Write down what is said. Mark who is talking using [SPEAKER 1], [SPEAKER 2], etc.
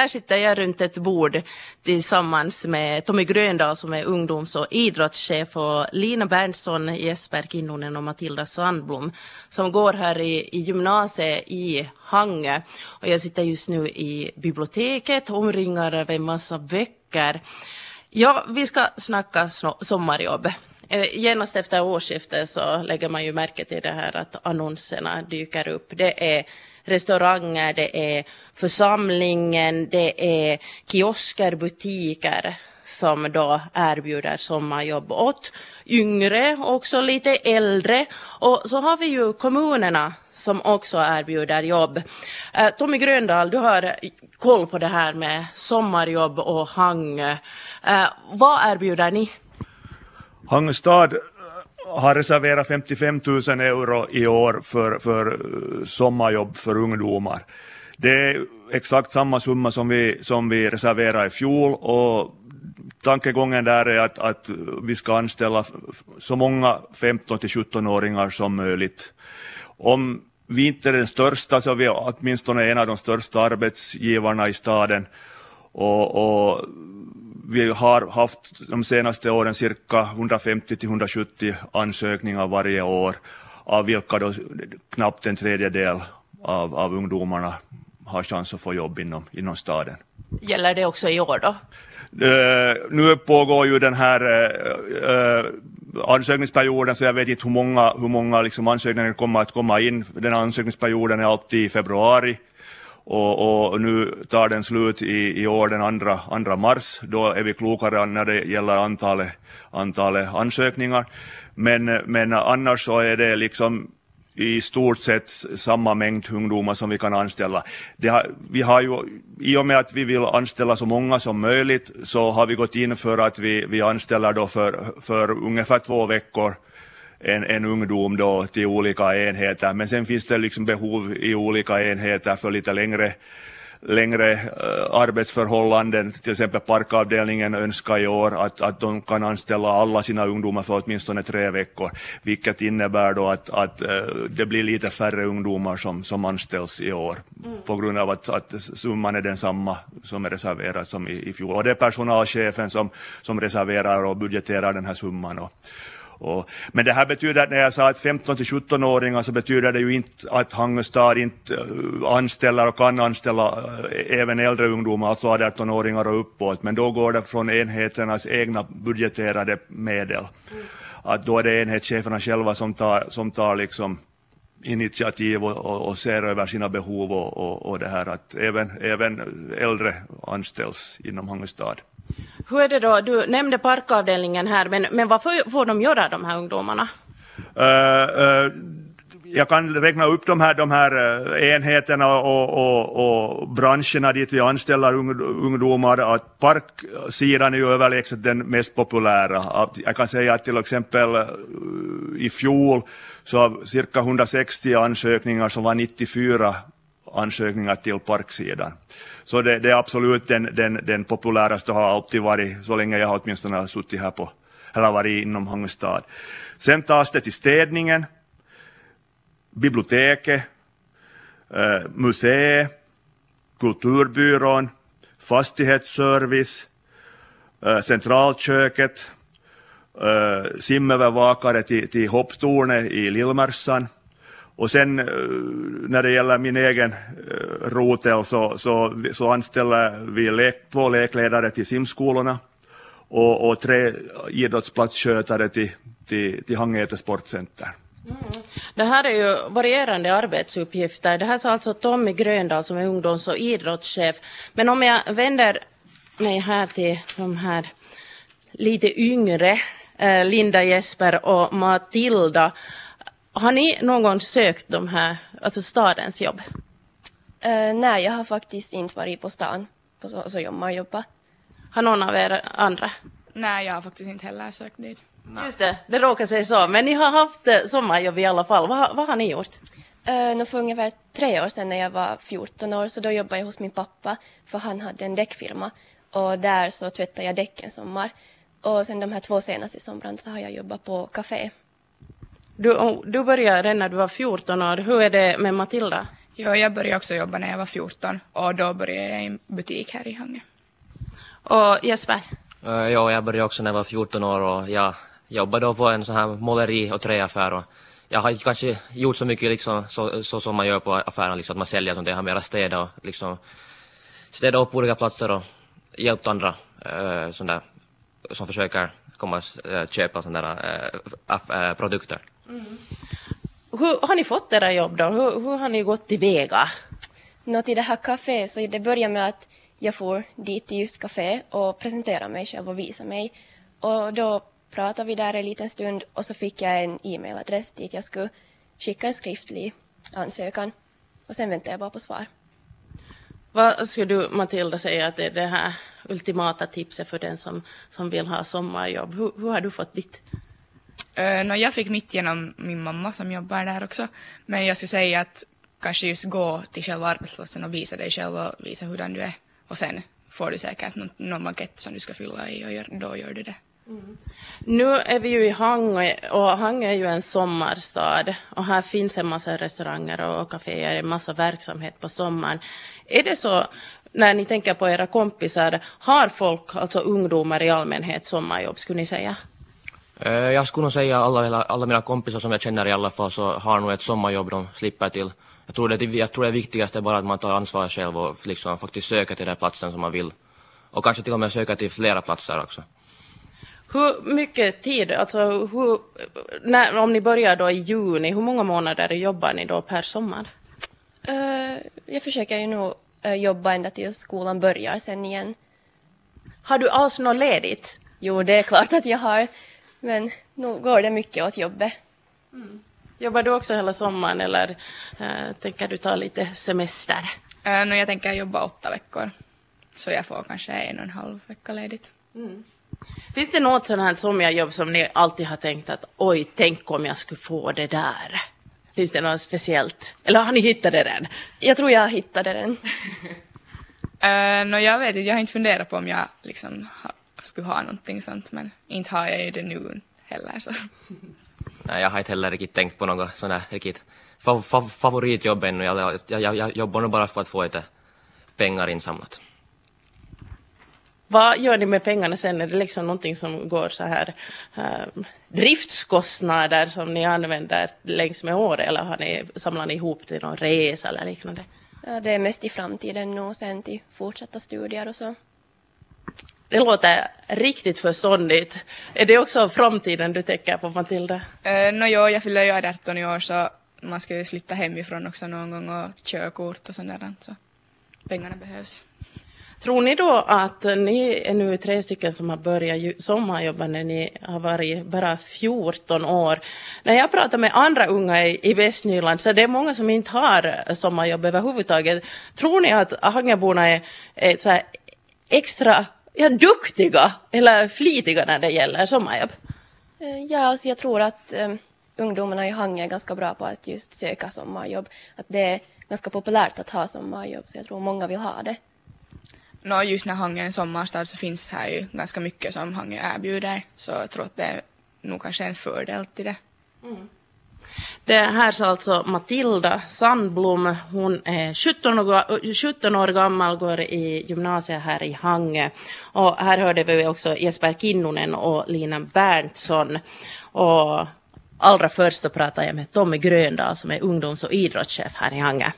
[SPEAKER 1] Här sitter jag runt ett bord tillsammans med Tommy Gröndahl som är ungdoms och idrottschef och Lina Berntsson, Jesper Kinnunen och Matilda Sandblom som går här i, i gymnasiet i Hangö. Och jag sitter just nu i biblioteket omringad av en massa böcker. Ja, vi ska snacka sommarjobb. Eh, genast efter årsskiftet så lägger man ju märke till det här att annonserna dyker upp. Det är restauranger, det är församlingen, det är kiosker, butiker som då erbjuder sommarjobb åt yngre, också lite äldre. Och så har vi ju kommunerna som också erbjuder jobb. Eh, Tommy Gröndahl, du har koll på det här med sommarjobb och Hangö. Eh, vad erbjuder ni?
[SPEAKER 2] Hangö stad har reserverat 55 000 euro i år för, för eh, sommarjobb för ungdomar. Det är exakt samma summa som vi, som vi reserverade i fjol och tankegången där är att, att vi ska anställa så många 15 till 17-åringar som möjligt. Om vi inte är den största så är vi åtminstone en av de största arbetsgivarna i staden och, och vi har haft de senaste åren cirka 150 till 170 ansökningar varje år, av vilka då knappt en tredjedel av, av ungdomarna har chans att få jobb inom, inom staden.
[SPEAKER 1] Gäller det också i år då?
[SPEAKER 2] Uh, nu pågår ju den här uh, uh, ansökningsperioden så jag vet inte hur många, hur många liksom ansökningar kommer att komma in. Den ansökningsperioden är alltid i februari och, och, nu tar den slut i, i år den andra, andra mars. Då är vi klokare när det gäller antalet, antalet ansökningar. Men, men annars så är det liksom i stort sett samma mängd ungdomar som vi kan anställa. Har, vi har ju, I och med att vi vill anställa så många som möjligt så har vi gått in för att vi, vi anställer då för, för ungefär två veckor en, en ungdom då till olika enheter. Men sen finns det liksom behov i olika enheter för lite längre längre uh, arbetsförhållanden. Till exempel parkavdelningen önskar i år att, att de kan anställa alla sina ungdomar för åtminstone tre veckor, vilket innebär då att, att uh, det blir lite färre ungdomar som, som anställs i år mm. på grund av att, att summan är densamma som är reserverad som i, i fjol. Och det är personalchefen som, som reserverar och budgeterar den här summan. Och, och, men det här betyder, när jag sa att 15 till 17-åringar så betyder det ju inte att Hangestad inte eh, anställer och kan anställa eh, även äldre ungdomar, alltså 18-åringar och uppåt, men då går det från enheternas egna budgeterade medel. Att då är det enhetscheferna själva som tar, som tar liksom initiativ och, och, och, ser över sina behov och, och, och det här att även, även äldre anställs inom Hangestad.
[SPEAKER 1] Hur är det då, du nämnde parkavdelningen här, men, men vad får, får de göra de här ungdomarna? Uh,
[SPEAKER 2] uh, jag kan räkna upp de här, de här eh, enheterna och, och, och branscherna dit vi anställer ungdomar. Att parksidan är ju överlägset den mest populära. Jag kan säga att till exempel i fjol så av cirka 160 ansökningar så var 94 ansökningar till parksidan. Så det, det är absolut den, den, den populäraste har alltid varit, så länge jag har åtminstone suttit här på, eller varit inom Hangestad. Sen tas det till städningen, biblioteket, eh, museet, kulturbyrån, fastighetsservice, eh, centralköket, eh, simövervakare till, till hopptornet i Lillmärsan, och sen eh, när det gäller min egen eh, rotel så, så, så anställer vi lek, två lekledare till simskolorna och, och tre idrottsplatsskötare till, till, till Hangete Sportcenter. Mm.
[SPEAKER 1] Det här är ju varierande arbetsuppgifter. Det här sa alltså Tommy Gröndahl som är ungdoms och idrottschef. Men om jag vänder mig här till de här lite yngre, eh, Linda Jesper och Matilda. Har ni någon gång sökt de här, alltså stadens jobb?
[SPEAKER 3] Uh, nej, jag har faktiskt inte varit på stan på så, så man jobbar.
[SPEAKER 1] Har någon av er andra?
[SPEAKER 4] Nej, jag har faktiskt inte heller sökt dit.
[SPEAKER 1] Nej. Just det, det råkar sig så. Men ni har haft eh, sommarjobb i alla fall. Vad, vad har ni gjort?
[SPEAKER 3] Uh, för ungefär tre år sedan när jag var 14 år så då jobbade jag hos min pappa för han hade en däckfirma och där så tvättade jag däck en sommar. Och sen de här två senaste somrarna så har jag jobbat på café
[SPEAKER 1] du, du började redan när du var 14 år. Hur är det med Matilda?
[SPEAKER 4] Jo, jag började också jobba när jag var 14 och då började jag i en butik här i Hangö.
[SPEAKER 1] Och Jesper?
[SPEAKER 5] Uh, ja, jag började också när jag var 14 år och jag jobbade då på en sån här måleri och träaffär och jag har kanske gjort så mycket liksom, så, så som man gör på affären, liksom, att man säljer sånt, jag har mera städa och liksom städa upp olika platser och hjälpt andra uh, sådär, som försöker komma och uh, köpa sådana där uh, produkter. Mm.
[SPEAKER 1] Hur har ni fått era jobb då? Hur, hur har ni gått tillväga?
[SPEAKER 3] Nå, till det här kaféet så det började med att jag får dit till just kafé och presenterade mig själv och visade mig. Och då pratade vi där en liten stund och så fick jag en e-mailadress dit jag skulle skicka en skriftlig ansökan. Och sen väntade jag bara på svar.
[SPEAKER 1] Vad skulle du, Matilda, säga att är det här ultimata tipset för den som, som vill ha sommarjobb? Hur, hur har du fått ditt?
[SPEAKER 4] Eh, uh, no, jag fick mitt genom min mamma som jobbar där också. Men jag skulle säga att kanske just gå till själva arbetsplatsen och visa dig själv och visa hurdan du är. Och sen får du säkert någon, någon blankett som du ska fylla i och gör, då gör du det. Mm.
[SPEAKER 1] Nu är vi ju i Hangö och Hangö är ju en sommarstad och här finns en massa restauranger och kaféer, en massa verksamhet på sommaren. Är det så när ni tänker på era kompisar, har folk, alltså ungdomar i allmänhet, sommarjobb skulle ni säga?
[SPEAKER 5] Eh, jag skulle nog säga alla, alla mina kompisar som jag känner i alla fall så har nog ett sommarjobb de slipper till. Jag tror det, jag tror det viktigaste är bara att man tar ansvar själv och liksom faktiskt söker till den platsen som man vill. Och kanske till och med söka till flera platser också.
[SPEAKER 1] Hur mycket tid, alltså hur, när, om ni börjar då i juni, hur många månader jobbar ni då per sommar?
[SPEAKER 3] Uh, jag försöker ju nog uh, jobba ända tills skolan börjar sen igen.
[SPEAKER 1] Har du alls något ledigt?
[SPEAKER 3] Jo, det är klart att jag har. Men nu går det mycket åt jobbet.
[SPEAKER 1] Mm. Jobbar du också hela sommaren eller äh, tänker du ta lite semester?
[SPEAKER 4] Äh, no, jag tänker jobba åtta veckor. Så jag får kanske en och en halv vecka ledigt. Mm.
[SPEAKER 1] Finns det något sådant här sommarjobb som ni alltid har tänkt att oj, tänk om jag skulle få det där? Finns det något speciellt? Eller har ni hittat det redan?
[SPEAKER 3] Jag tror jag har hittat det redan.
[SPEAKER 4] uh, no, jag vet inte, jag har inte funderat på om jag liksom skulle ha någonting sånt, men inte har jag ju det nu heller. Så.
[SPEAKER 5] Nej, jag har inte heller riktigt tänkt på något sånt här riktigt fa fa favoritjobb ännu. Jag, jag, jag, jag jobbar nog bara för att få lite pengar insamlat.
[SPEAKER 1] Vad gör ni med pengarna sen? Är det liksom någonting som går så här äh, driftskostnader som ni använder längs med året eller har ni, samlar ni ihop till någon resa eller liknande?
[SPEAKER 3] Ja, det är mest i framtiden och sen till fortsatta studier och så.
[SPEAKER 1] Det låter riktigt förståndigt. Är det också framtiden du tänker på, Matilda?
[SPEAKER 4] Uh, no, jo, jag fyller ju 18 i år så man ska ju flytta hemifrån också någon gång och körkort och sånt där. Så pengarna behövs.
[SPEAKER 1] Tror ni då att ni är nu tre stycken som har börjat sommarjobba när ni har varit bara 14 år? När jag pratar med andra unga i, i Västnyland så det är många som inte har sommarjobb överhuvudtaget. Tror ni att Hangeborna är, är så extra ja, duktiga eller flitiga när det gäller sommarjobb?
[SPEAKER 3] Eh, ja, alltså jag tror att um, ungdomarna i Hangö är ganska bra på att just söka sommarjobb. Att det är ganska populärt att ha sommarjobb, så jag tror många vill ha det.
[SPEAKER 4] No, just när Hangö är en sommarstad så finns här ju ganska mycket som Hangö erbjuder, så jag tror att det är nog kanske en fördel till det. Mm.
[SPEAKER 1] Det här sa alltså Matilda Sandblom. Hon är 17 år, 17 år gammal, går i gymnasiet här i Hangö. Och här hörde vi också Jesper Kinnunen och Lina Berntsson. Och allra först så pratade jag med Tommy Gröndal som är ungdoms och idrottschef här i Hangö.